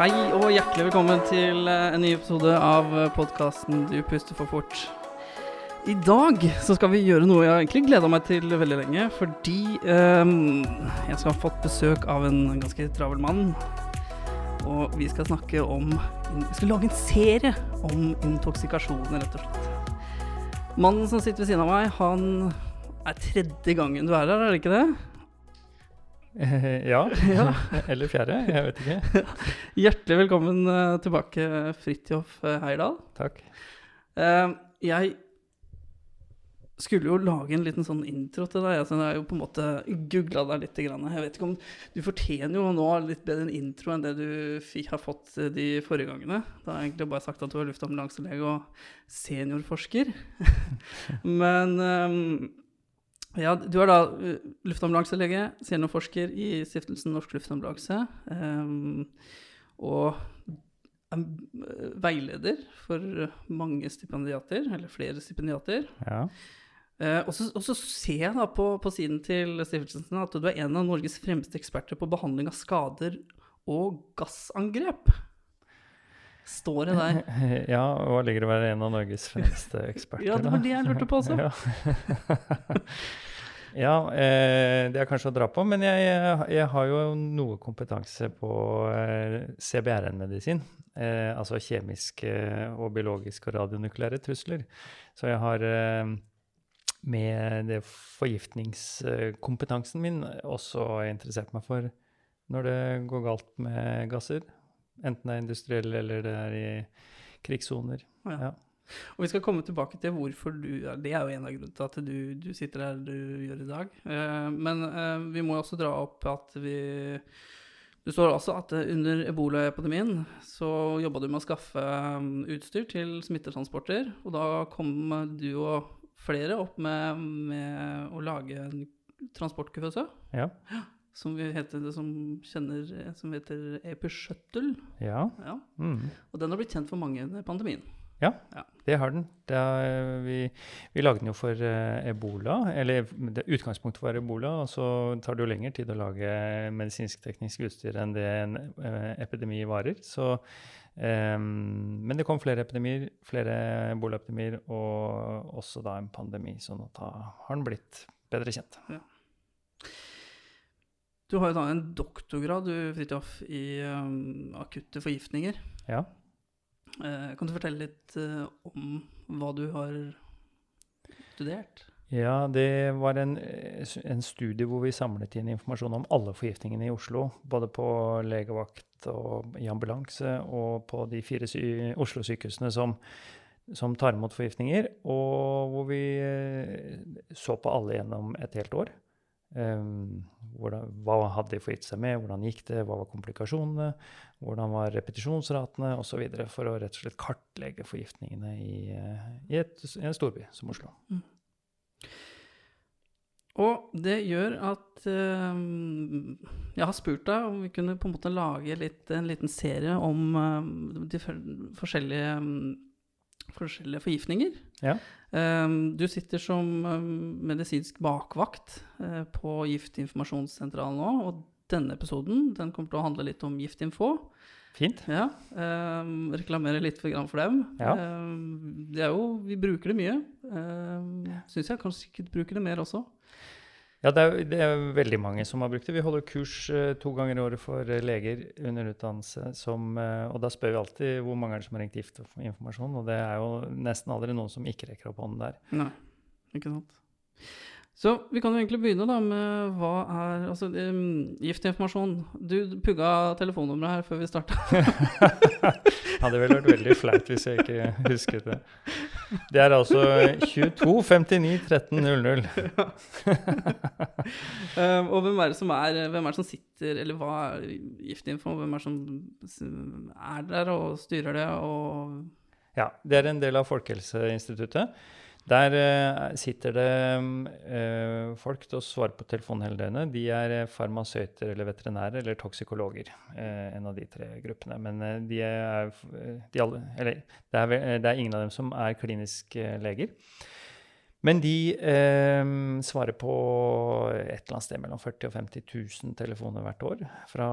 Hei og hjertelig velkommen til eh, en ny episode av podkasten Du puster for fort. I dag så skal vi gjøre noe jeg egentlig gleda meg til veldig lenge, fordi um, jeg skal ha fått besøk av en ganske travel mann. Og vi skal snakke om Vi skal lage en serie om intoksikasjoner, rett og slett. Mannen som sitter ved siden av meg, han er tredje gangen du er her, er det ikke det? Eh, ja. Ja. Eller fjerde. Jeg vet ikke. Hjertelig velkommen eh, tilbake, Fridtjof Heyerdahl. Takk. Eh, jeg skulle jo lage en liten sånn intro til deg. Altså, jeg har jo på en måte googla deg litt. Jeg vet ikke om Du fortjener jo nå litt bedre en intro enn det du har fått eh, de forrige gangene. Da har jeg egentlig bare sagt at du er luftambulanselege og seniorforsker. Men eh, ja, du er da eh, luftambulanselege, seniorforsker i Stiftelsen Norsk Luftambulanse. Um, og er veileder for mange stipendiater, eller flere stipendiater. Ja. Uh, og så ser jeg da på, på siden til stiftelsen at du er en av Norges fremste eksperter på behandling av skader og gassangrep. Står det der? ja, og ligger å være en av Norges fremste eksperter? Ja, det var det jeg lurte på også. Ja, ja eh, det er kanskje å dra på, men jeg, jeg har jo noe kompetanse på eh, CBRN-medisin. Eh, altså kjemiske og biologiske og radionukleære trusler. Så jeg har eh, med det forgiftningskompetansen min også interessert meg for når det går galt med gasser. Enten det er industrielle eller det er i krigssoner. Ja. Ja. Og vi skal komme tilbake til hvorfor du Det er jo en av grunnene til at du, du sitter der du gjør i dag. Eh, men eh, vi må også dra opp at vi Du står også at eh, under ebolaepidemien så jobba du med å skaffe um, utstyr til smittetransporter. Og da kom du og flere opp med, med å lage en transportkuvøse. Ja. Som heter, som kjenner Som heter EP Shuttle. ja. Ja. Mm. Og den har blitt kjent for mange under pandemien. Ja, Ja. det har den. Det er, vi, vi lagde den jo for eh, ebola, eller det, utgangspunktet var ebola, og så tar det jo lengre tid å lage medisinsk-teknisk utstyr enn det en eh, epidemi varer. Så, um, men det kom flere epidemier, flere ebolaepidemier, og også da en pandemi, så nå har den blitt bedre kjent. Du har jo da en doktorgrad, du, Fridtjof, i um, akutte forgiftninger. Ja. Uh, kan du fortelle litt uh, om hva du har studert? Ja, det var en, eh, en studie hvor vi samlet inn informasjon om alle forgiftningene i Oslo. Både på legevakt og i ambulanse, og på de fire sy Oslo-sykehusene som, som tar imot forgiftninger. Og hvor vi så på alle gjennom et helt år. Um, hvordan, hva hadde de forgitt seg med, hvordan gikk det, hva var komplikasjonene, hvordan var repetisjonsratene osv. For å rett og slett kartlegge forgiftningene i, eh, i, et, i en storby som Oslo. Og det gjør at um, jeg har spurt deg om vi kunne på en måte lage litt, en liten serie om um, de forskjellige, mm, forskjellige forgiftninger. Ja. Eh, du sitter som eh, medisinsk bakvakt eh, på Giftinformasjonssentralen nå, og denne episoden den kommer til å handle litt om Giftinfo. Fint. Ja, eh, reklamere litt for, for dem. Ja. Eh, det er jo, vi bruker det mye. Uh, Syns jeg kanskje sikkert bruker det mer også. Ja, det er, det er veldig mange som har brukt det. Vi holder kurs uh, to ganger i året for uh, leger under utdannelse. Som, uh, og da spør vi alltid hvor mange er det som har ringt giftinformasjon. Og det er jo nesten aldri noen som ikke rekker opp hånden der. Nei, ikke sant. Så vi kan jo egentlig begynne da med hva er altså, um, giftinformasjon. Du pugga telefonnummeret her før vi starta. Hadde vel vært veldig flaut hvis jeg ikke husket det. Det er altså 22 59 13 00. um, og hvem er, det som er, hvem er det som sitter Eller hva er giftinfo? Hvem er det som er der og styrer det? Og Ja, det er en del av Folkehelseinstituttet. Der eh, sitter det eh, folk til å svare på telefonen hele døgnet. De er eh, farmasøyter eller veterinærer eller toksikologer. en av de tre gruppene. Men de er, de alle, eller, det, er, det er ingen av dem som er kliniske leger. Men de eh, svarer på et eller annet sted mellom 40 og 50 000 telefoner hvert år fra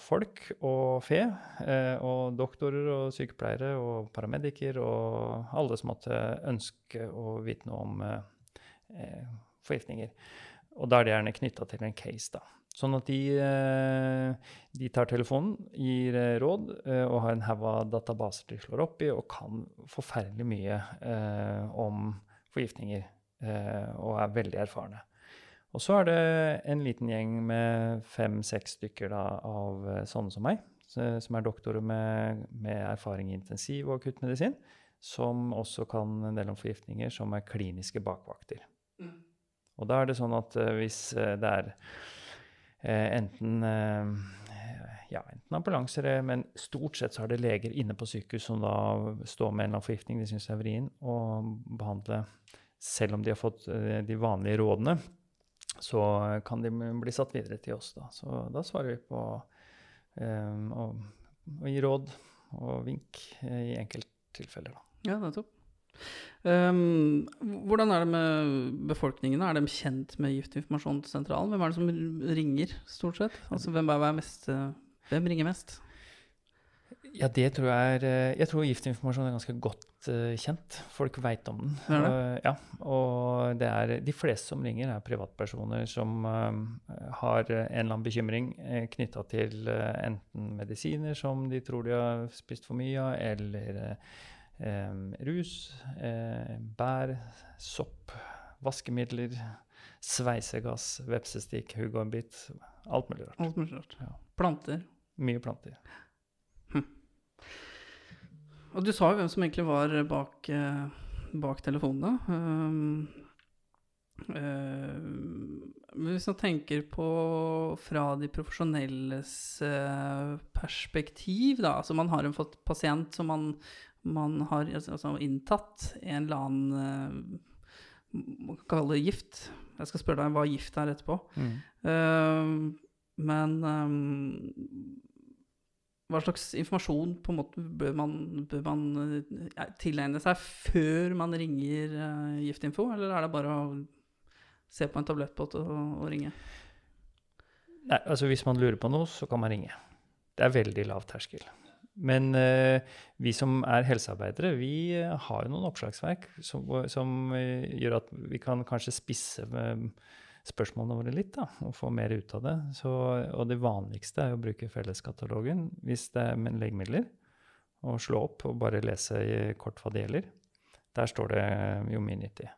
folk og fe, eh, og doktorer og sykepleiere og paramediker og alle som måtte ønske å vite noe om eh, forgiftninger. Og da er det gjerne knytta til en case, da. Sånn at de, eh, de, tar telefonen, gir eh, råd eh, og har en haug av databaser de slår opp i, og kan forferdelig mye om forgiftninger eh, og er veldig erfarne. Og så er det en liten gjeng med fem-seks stykker da, av eh, sånne som meg, som er doktorer med, med erfaring i intensiv og akuttmedisin, som også kan en del om forgiftninger, som er kliniske bakvakter. Mm. Og da er det sånn at uh, hvis det er enten ja, enten ambulanser, men stort sett så er det leger inne på sykehus som da står med en eller annen forgiftning de syns er vrien, og behandler selv om de har fått eh, de vanlige rådene, så kan de bli satt videre til oss. Da. Så da svarer vi på å, å, gi råd og vink eh, i enkelttilfeller. Da. Ja, nettopp. Um, hvordan er det med befolkningen? Er de kjent med Giftinformasjonssentralen? Hvem er det som ringer, stort sett? Altså, hvem, er, mest, hvem ringer mest? Ja, det tror jeg er eh, Jeg tror giftinformasjon er ganske godt uh, kjent. Folk veit om den. Det det? Uh, ja, og det er de fleste som ringer, er privatpersoner som uh, har en eller annen bekymring uh, knytta til enten medisiner som de tror de har spist for mye av, eller rus, bær, sopp, vaskemidler, sveisegass, vepsestikk, hugormbit. Alt mulig rart. Alt mulig rart. Ja. Planter. Mye planter. Og du sa jo hvem som egentlig var bak, eh, bak telefonene. Um, uh, hvis man tenker på fra de profesjonelles uh, perspektiv, da Altså man har en pasient som man, man har altså, inntatt en eller annen Man kan kalle det gift. Jeg skal spørre deg hva gift er etterpå. Mm. Uh, men um, hva slags informasjon på en måte bør man, bør man ja, tilegne seg før man ringer uh, Giftinfo, eller er det bare å se på en tablettbåt og, og, ringe? Nei, altså Hvis man lurer på noe, så kan man ringe. Det er veldig lav terskel. Men uh, vi som er helsearbeidere, vi uh, har jo noen oppslagsverk som, som gjør at vi kan kanskje spisse med spørsmålene våre litt da, og få mer ut av det. Så, og det vanligste er å bruke felleskatalogen hvis det er med legemidler. Og slå opp og bare lese i kort hva det gjelder. Der står det jo mye nyttig.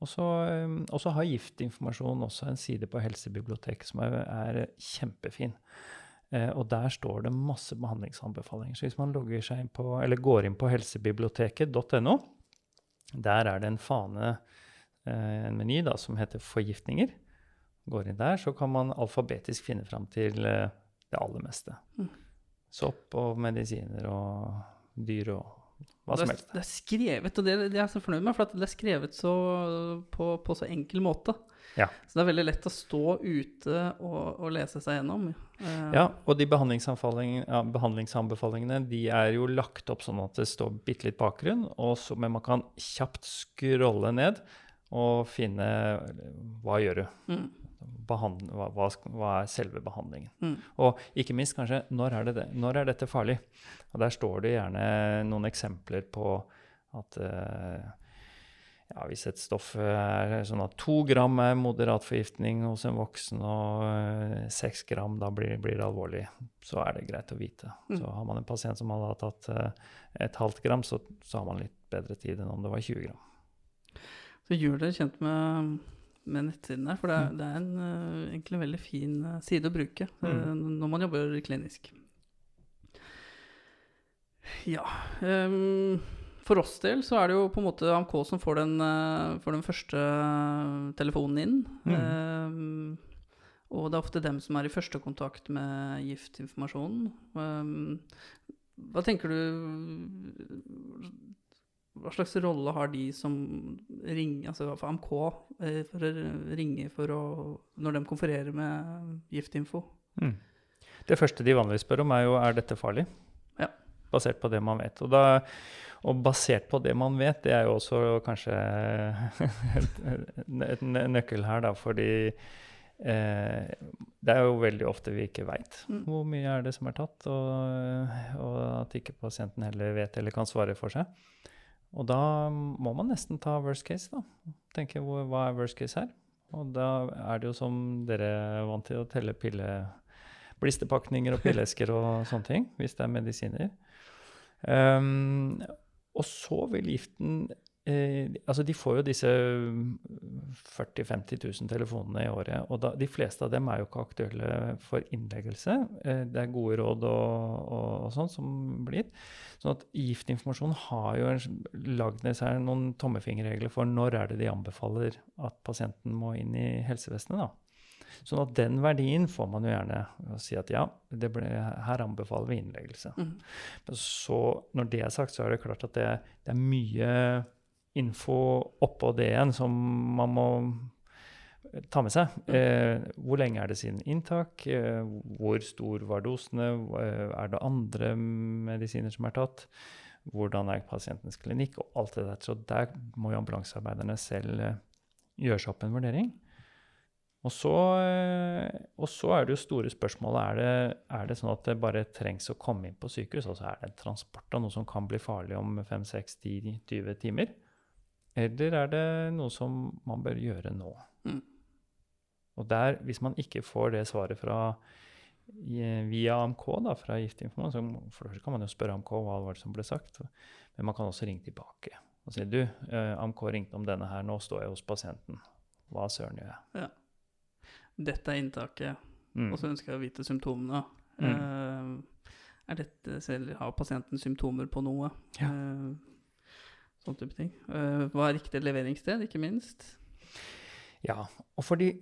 Og så har Giftinformasjon også en side på Helsebiblioteket som er, er kjempefin. Eh, og der står det masse behandlingsanbefalinger. Så hvis man inn på, går inn på helsebiblioteket.no, der er det en fane Eh, en meny da, som heter 'forgiftninger'. Går inn der, så kan man alfabetisk finne fram til eh, det aller meste. Mm. Sopp og medisiner og dyr og hva som helst. Det er skrevet, og det, det er jeg så fornøyd med, for det er skrevet så, på, på, så enkel måte. Ja. Så det er veldig lett å stå ute og, og lese seg gjennom. Uh, ja, og de behandlingsanbefalingene, ja, behandlingsanbefalingene de er jo lagt opp sånn at det står bitte litt bakgrunn, så, men man kan kjapt scrolle ned og finne hva gjør du? Mm. Behandle, hva, hva, er selve behandlingen? Mm. Og ikke minst kanskje når er, det, når er, dette farlig? Og Der står det gjerne noen eksempler på at uh, ja, hvis et stoff er sånn at to gram er moderat forgiftning hos en voksen, og uh, seks gram da blir, blir, det alvorlig, så er det greit å vite. Mm. Så har man en pasient som hadde tatt et halvt gram, så, så har man litt bedre tid enn om det var 20 gram. Så gjør dere kjent med, med nettsiden der, for det er, mm. det er en, uh, egentlig en veldig fin uh, side å bruke mm. når man jobber klinisk. Ja um, For oss del så er det jo på en måte AMK som får den, får den første telefonen inn. Mm. Um, og det er ofte dem som er i første kontakt med giftinformasjonen. Um, hva tenker du hva slags rolle har de som ringer, altså for AMK eh, for å ringe for å, når de konfererer med giftinfo? Mm. Det første de vanligvis spør om, er jo er dette farlig. Ja. basert på det man vet. Og, da, og basert på det man vet, det er jo også kanskje et nøkkel her, da, fordi eh, det er jo veldig ofte vi ikke veit mm. hvor mye er det som er tatt, og, og, at ikke pasienten heller vet eller kan svare for seg. Og da må man nesten ta worst case, da. Tenke hva er worst case her? Og da er det jo som dere er vant til, å telle pille, blisterpakninger og pilleesker og sånne ting, hvis det er medisiner. Um, og så vil giften eh, altså De får jo disse 40 000-50 000 telefonene i året. Og da, de fleste av dem er jo ikke aktuelle for innleggelse. Eh, det er gode råd og, og, og sånn som blir. Sånn at Giftinformasjon har jo lagd seg noen tommefingerregler for når er det de anbefaler at pasienten må inn i helsevesenet. da. Sånn at den verdien får man jo gjerne å si at ja, ble, her anbefaler vi innleggelse. Mm. Så når det er sagt, så er det klart at det, det er mye info oppå det igjen som man må ta med seg. Mm. Eh, hvor lenge er det siden inntak? Eh, hvor stor var dosene? Eh, er det andre medisiner som er tatt? Hvordan er pasientens klinikk? Og alt det der. Så der må jo ambulansearbeiderne selv eh, gjøre seg opp en vurdering. Og så, eh, og så, er det jo store spørsmålet er det, er det sånn at det bare trengs å komme inn på sykehus. Altså er det transport av noe som kan bli farlig om 5-6-10-20 timer? Eller er det noe som man bør gjøre nå? Mm. Og der, hvis man ikke får det svaret fra, via AMK, da, fra Giftinformasjon, så for det kan man jo spørre AMK hva var det som ble sagt. Men man kan også ringe tilbake og si du, eh, AMK ringte om denne her, nå står jeg hos pasienten. Hva søren gjør jeg? Ja. Dette er inntaket, mm. og så ønsker jeg å vite symptomene. Mm. Uh, er dette selv, Har pasienten symptomer på noe? Ja. Uh, sånn type ting. Uh, hva er riktig leveringssted, ikke minst? Ja. Og for de,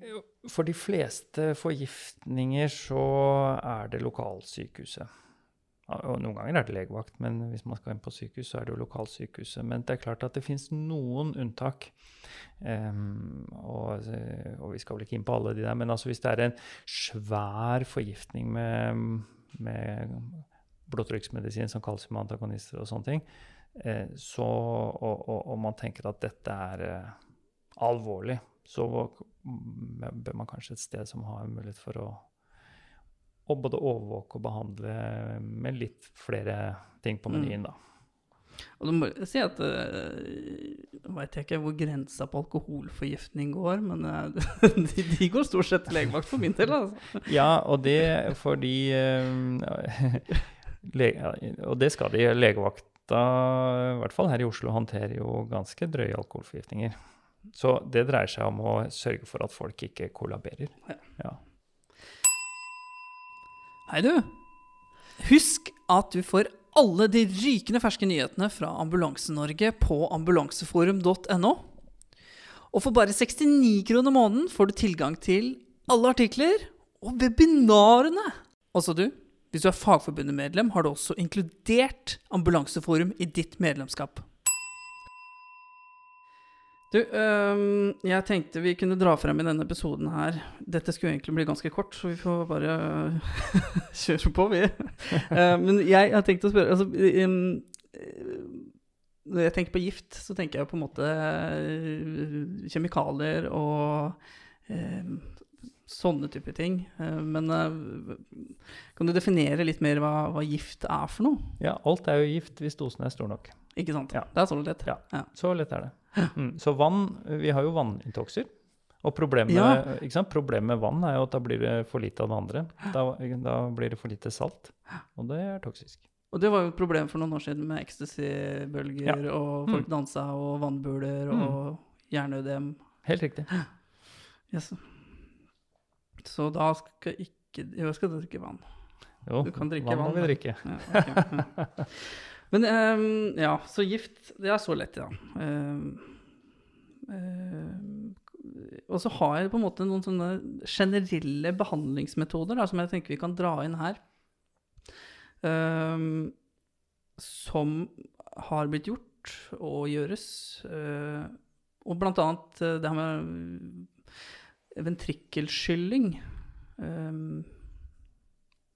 for de, fleste forgiftninger så er det lokalsykehuset. Og noen ganger er det legevakt, men hvis man skal inn på sykehus, så er det jo lokalsykehuset. Men det er klart at det fins noen unntak. Um, og, og, vi skal vel ikke inn på alle de der, men altså hvis det er en svær forgiftning med, med blodtrykksmedisin som kalsiumantagonister og sånne ting, eh, så, og, og, og, man tenker at dette er eh, alvorlig, så bør man kanskje et sted som har mulighet for å, å både overvåke og behandle med litt flere ting på menyen, da. Og da må si at uh, veit jeg ikke hvor grensa på alkoholforgiftning går, men de, de, går stort sett til legevakt for min del, altså. Ja, og det fordi uh, Og det skal de. Legevakta, i hvert fall her i Oslo, håndterer jo ganske drøye alkoholforgiftninger. Så det dreier seg om å sørge for at folk ikke kollaberer. Ja. Hei, du. Husk at du får alle de rykende ferske nyhetene fra Ambulanse-Norge på ambulanseforum.no. Og for bare 69 kroner måneden får du tilgang til alle artikler og webinarene. Også du, hvis du er Fagforbundet-medlem, har du også inkludert Ambulanseforum i ditt medlemskap. Du, øh, jeg tenkte vi kunne dra frem i denne episoden her Dette skulle egentlig bli ganske kort, så vi får bare kjøre på, vi. uh, men jeg har tenkt å spørre altså, um, Når jeg tenker på gift, så tenker jeg på en måte uh, kjemikalier og uh, sånne typer ting. men kan du definere litt mer hva, hva, gift er for noe? Ja, alt er jo gift hvis dosen er stor nok. Ikke sant? Ja. Det er så lett. Ja, ja. så lett er det. Mm. Så vann Vi har jo vanninntoxer. Og problemet, ja. problemet, med vann er jo at da blir det for lite av det andre. Da, da, blir det for lite salt, og det er toksisk. Og det var jo et problem for noen år siden med ecstasy-bølger, ja. og folk mm. dansa, og vannbuler, mm. og hjerneødem. Helt riktig. Yes. Så da skal ikke Jo, skal drikke vann. Jo, du kan drikke vann. Vann må vi drikke. Ja, okay. Men um, ja, så gift, det er så lett, ja. Um, um, og så har jeg på en måte noen sånne generelle behandlingsmetoder da, som jeg tenker vi kan dra inn her. som har blitt gjort og gjøres. Uh, og blant annet uh, det her med ventrikkelskylling.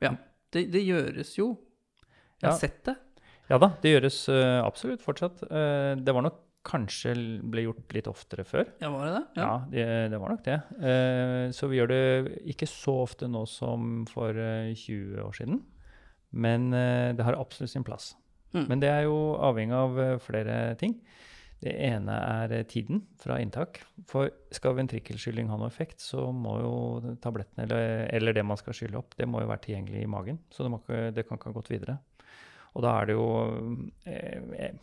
ja, det, det, gjøres jo. Jeg har ja. sett det. Ja da, det gjøres uh, absolutt fortsatt. Uh, det var nok kanskje ble gjort litt oftere før. Ja, var det det? Ja, det, det var nok det. Uh, så vi gjør det ikke så ofte nå som for eh, 20 år siden. Men det har absolutt sin plass. Mm. Men det er jo avhengig av flere ting. Det ene er eh, tiden fra inntak. For skal ventrikkelskylling ha noe effekt, så må jo tablettene, eller, eller det man skal skylle opp, det må jo være tilgjengelig i magen. Så det, ikke, det kan ikke ha gått videre. Og da er det jo eh, eh,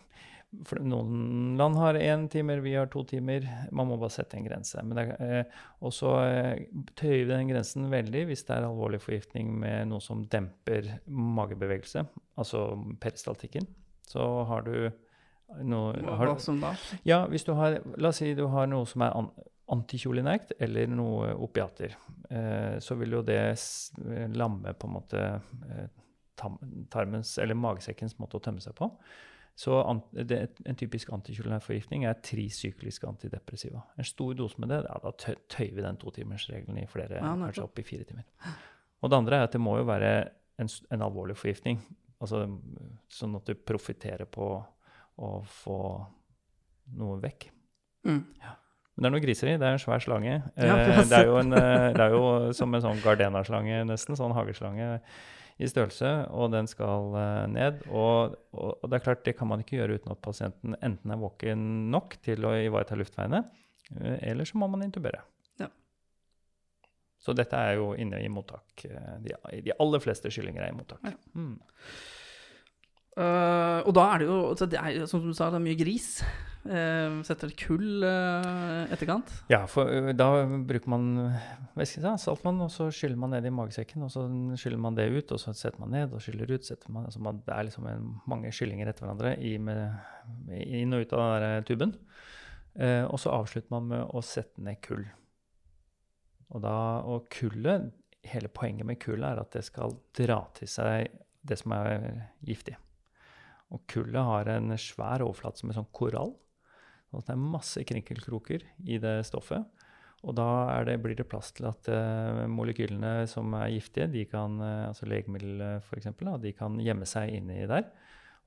Noen land har én timer, vi har to timer. Man må bare sette en grense. Eh, og så eh, tøyer vi den grensen veldig hvis det er alvorlig forgiftning med noe som demper magebevegelse, altså peristaltikken. Så har du noe har, hva som da? ja, hvis du har La oss si du har noe som er an antikjolinekt eller noe opiater, eh, så vil jo det s lamme på en måte eh, tam tarmens, eller magesekkens måte å tømme seg på. Så an det, en typisk antikjolinær forgiftning er trisykliske antidepressiva. En stor dose med det, ja, da tø tøyer vi den totimersregelen i flere, Ja, kanskje opp i fire timer. Og det andre er at det må jo være en, en alvorlig forgiftning, altså sånn at du profitterer på å få noe vekk. Mm. Men det er noe griseri. Det er en svær slange. Ja, Eh, det, er en, eh, det er jo som en sånn gardena-slange, nesten. Sånn hageslange i størrelse, og den skal eh, ned. Og, og, det er klart, det kan man ikke gjøre uten at pasienten enten er våken nok til å ivareta luftveiene, eller så må man intubere. Ja. Så dette er jo inne i mottak. De, de aller fleste kyllinger er i mottak. Ja. Mm. Eh, og da er det jo det er, Som du sa, det er mye gris. Uh, setter kull uh, etterkant. Ja, for da bruker man væske, ja, saltvann, og så skyller man ned i magesekken, og så skyller man det ut, og så setter man ned og skyller ut. Man, altså man, det er liksom en, mange skyllinger etter hverandre i med, inn og ut av den tuben. Og så avslutter man med å sette ned kull. Og, da, og kullet, hele poenget med kullet er at det skal dra til seg det som er giftig. Og kullet har en svær overflate som en sånn korall. Så det er masse krinkelkroker i det stoffet. Og da det, blir det plass til at uh, molekylene som er giftige, de kan, uh, altså legemiddel f.eks., de kan gjemme seg inni der.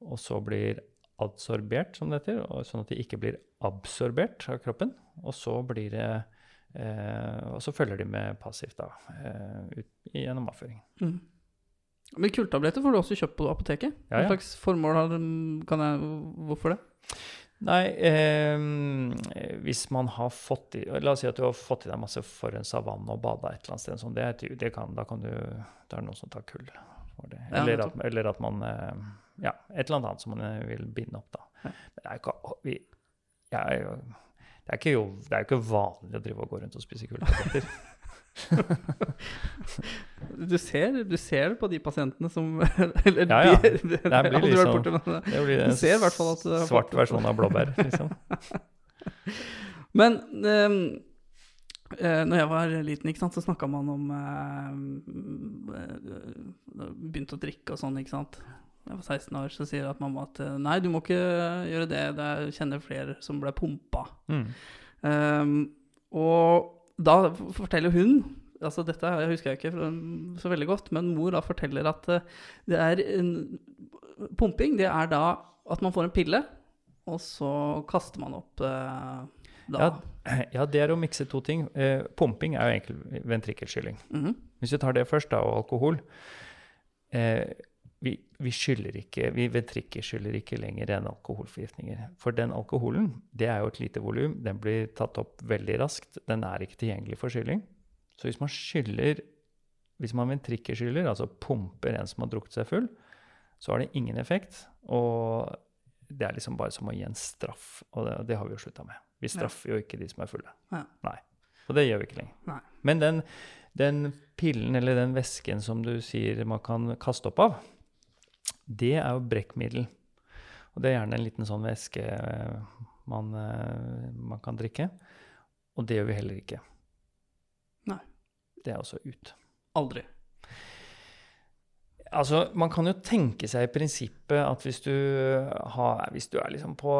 Og så blir adsorbert, som det heter, sånn at de ikke blir absorbert av kroppen. Og så blir det uh, Og så følger de med passivt da, ut, gjennom avføringen. Mm. Men kulltabletter får du også kjøpt på apoteket. Ja, ja. Hva slags formål har? Kan jeg, hvorfor det? Nei, eh, hvis man har fått i La oss si at du har fått i deg masse forurensa vann og bada et eller annet sted. Sånn, det, det kan, da kan du Da er det noen som tar kull for det. Eller, ja, at, eller at man eh, Ja, et eller annet som man eh, vil binde opp, da. Men det er jo ikke vi, jeg er jo, det, er ikke jo, det er jo ikke vanlig å drive og gå rundt og spise kulltabletter. Du ser, du ser det på de pasientene som Eller Ja, ja. de, Det blir liksom, borte, sånn- det. Blir Du en svart fått- versjon av blåbær, liksom. Men um, eh, når jeg var liten, ikke sant, så snakka man om eh, eh, Begynte å drikke og sånn, ikke sant. Jeg var 16 år, så sier at mamma at eh, nei, du må ikke gjøre det. Jeg kjenner flere som ble pumpa. Mm. Ehm, og da forteller hun altså Dette husker jeg ikke så veldig godt, men mor da forteller at eh, det er en, Pumping, det er da at man får en pille, og så kaster man opp eh, da. Ja, ja, det er å mikse to ting. Eh, pumping er jo egentlig ventrikkelskylling. -hmm. Hvis vi tar det først, da, og alkohol eh, vi, vi skyller ikke, vi ventrikkelskyller ikke lenger enn alkoholforgiftninger. For den alkoholen, det er jo et lite volum, den blir tatt opp veldig raskt. Den er ikke tilgjengelig for skylling. Så hvis man skyller, hvis man ventrikkelskyller, altså pumper en som har drukket seg full, så har det ingen effekt. Og det er liksom bare som å gi en straff, og det, det har vi jo slutta med. Vi Ja. straffer jo ikke de som er fulle. Ja. Nei. Og det gjør vi ikke lenger. Nei. Men den, den pillen eller den væsken som du sier man kan kaste opp av, det er jo brekkmiddel. Og det er gjerne en liten sånn væske eh, man, eh, man kan drikke. Og det gjør vi heller ikke. Nei. Det er også ut. Aldri. Altså, Man kan jo tenke seg i prinsippet at hvis du, har, hvis du er liksom på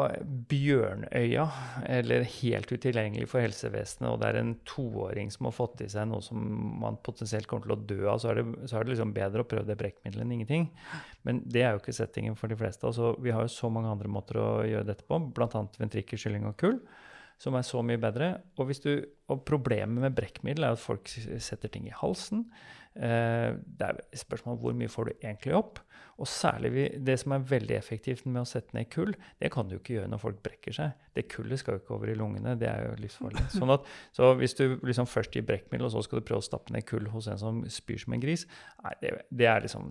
Bjørnøya, eller helt utilgjengelig for helsevesenet, og det er en toåring som har fått i seg noe som man potensielt kommer til å dø av, så er det, så er det liksom bedre å prøve det brekkmiddelet enn ingenting. Men det er jo ikke settingen for de fleste. Altså, vi har jo så mange andre måter å gjøre dette på, bl.a. ventrikkelskylding og kull som er så mye bedre. Og, du, og problemet med brekkmiddel er at folk setter ting i halsen. Eh, det er spørsmål hvor mye får du egentlig opp. Og særlig det som er veldig effektivt med å sette ned kull, det kan du ikke gjøre når folk brekker seg. Det kullet skal jo ikke over i lungene. Det er jo livsfarlig. Sånn at, så hvis du liksom først gir brekkmiddel, og så skal du prøve å stappe ned kull hos en som spyr som en gris, nei, det, det er liksom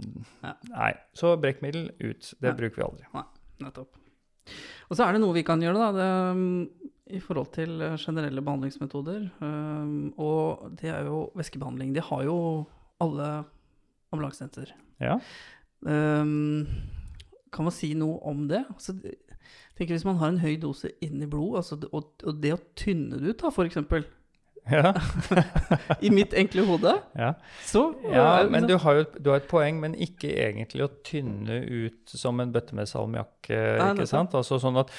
Nei. Så brekkmiddel ut. Det ja. bruker vi aldri. Nei, nettopp. Og så er det noe vi kan gjøre, da. Det, um, I forhold til generelle behandlingsmetoder. Um, og det er jo væskebehandling. Det har jo alle ambulansesenter. Ja. Um, kan man si noe om det? Altså, tenker Hvis man har en høy dose inn i blod, altså, og, og, det å tynne det ut, da, f.eks. Ja. I mitt enkle hode. Ja, så, ja men du har jo du har et poeng, men ikke egentlig å tynne ut som en bøtte med salmiakk. ikke sant? Altså sånn at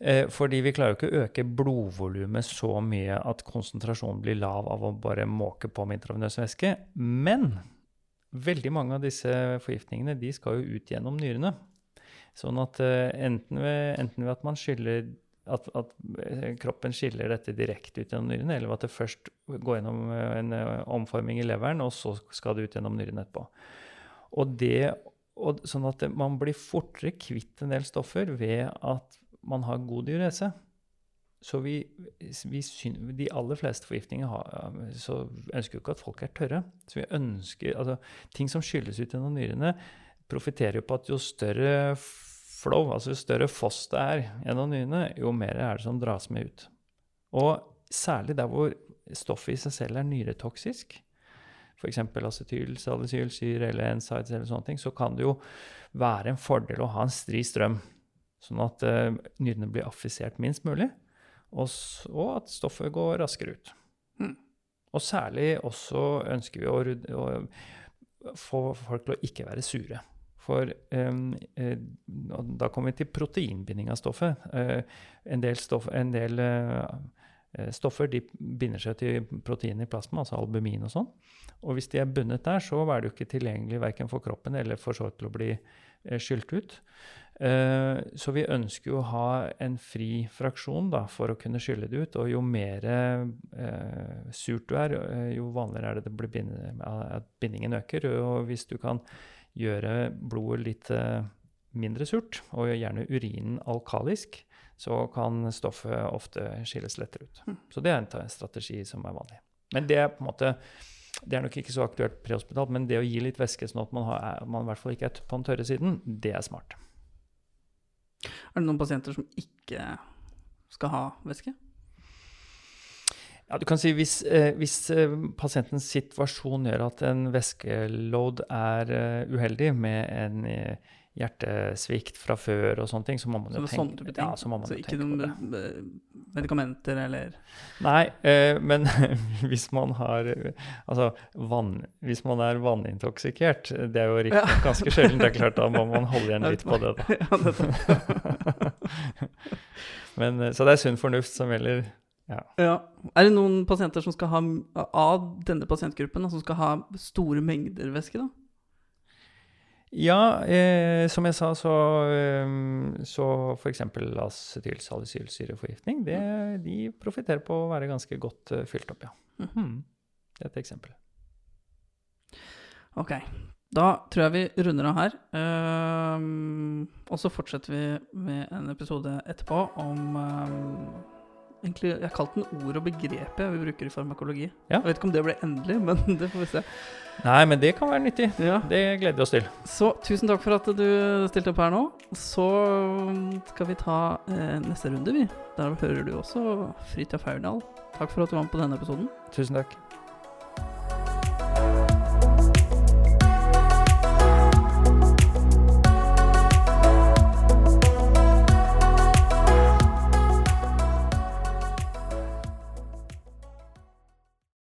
Eh, fordi vi klarer jo ikke å øke blodvolumet så mye at konsentrasjonen blir lav av å bare måke på med intravenøs væske. Men veldig mange av disse forgiftningene de skal jo ut gjennom nyrene. Sånn at eh, enten, ved, enten, ved, at man skylder at, at, eh, kroppen skiller dette direkte ut gjennom nyrene, eller at det først går gjennom en omforming i leveren, og så skal det ut gjennom nyrene etterpå. Og det, og, sånn at man blir fortere kvitt en del stoffer ved at man har god diurese. Så vi, vi syn, De aller fleste forgiftninger har, så ønsker jo ikke at folk er tørre. Så vi ønsker, altså Ting som skylles ut gjennom nyrene, profitterer jo på at jo større flow, altså jo større foss det er gjennom nyrene, jo mer er det som dras med ut. Og særlig der hvor stoffet i seg selv er nyretoksisk, f.eks. acetyl, salicylsyre eller NSIDES eller sånne ting, så kan det jo være en fordel å ha en stri strøm. Sånn at uh, nyrene blir affisert minst mulig, og, og at stoffet går raskere ut. Mm. Og særlig også ønsker vi å, å, få folk til å ikke være sure. For eh, da kommer vi til proteinbinding av stoffet. Eh, en del, stoff, en del eh, stoffer de binder seg til protein i plasma, altså albumin og sånn. Og hvis de er bundet der, så er det jo ikke tilgjengelig verken for kroppen eller for så til å bli skylt ut. Eh, så vi ønsker jo å ha en fri fraksjon da, for å kunne skylle det ut. Og jo mer eh, surt du er, eh, jo vanligere er det, at bindingen øker. Og hvis du kan gjøre blodet litt eh, mindre surt, og gjerne urinen alkalisk, så kan stoffet ofte skilles lettere ut. Mm. Så det er en strategi som er vanlig. Men det er på en måte det er nok ikke så aktuelt prehospitalt, men det å gi litt væske sånn at man, har, man i hvert fall ikke er på den tørre siden, det er smart. Er det noen pasienter som ikke skal ha væske? Ja, du kan si Hvis, eh, hvis eh, pasientens situasjon gjør at en væskeload er uh, uheldig, med en uh, hjertesvikt fra før og sånne ting, så må man jo tenke, ting. Ja, så, må man så ikke noen medikamenter eller Nei, eh, men hvis man har Altså, vann, hvis man er vannintoksikert, det er jo riktig, ja. ganske sjelden, det er klart, da må man holde igjen litt på det, da. men, så det er sunn fornuft som gjelder. Ja. ja. Er det noen pasienter som skal ha, av denne pasientgruppen som skal ha store mengder væske? da? Ja, eh, som jeg sa, så, eh, så f.eks. acetylsalicylsyreforgiftning, de profitterer på å være ganske godt uh, fylt opp, ja. Mm. Det er et eksempel. Ok. Da tror jeg vi runder av her. Um, og så fortsetter vi med en episode etterpå om um, egentlig, Jeg har kalt den ord og begrepet vi bruker i farmakologi. Ja. Jeg vet ikke om det ble endelig, men det får vi se. Nei, men det kan være nyttig. Ja. Det gleder vi oss til. Så tusen takk for at du stilte opp her nå. Så skal vi ta eh, neste runde, vi. Der hører du også Fridtjof Haurdal. Takk for at du var med på denne episoden. Tusen takk.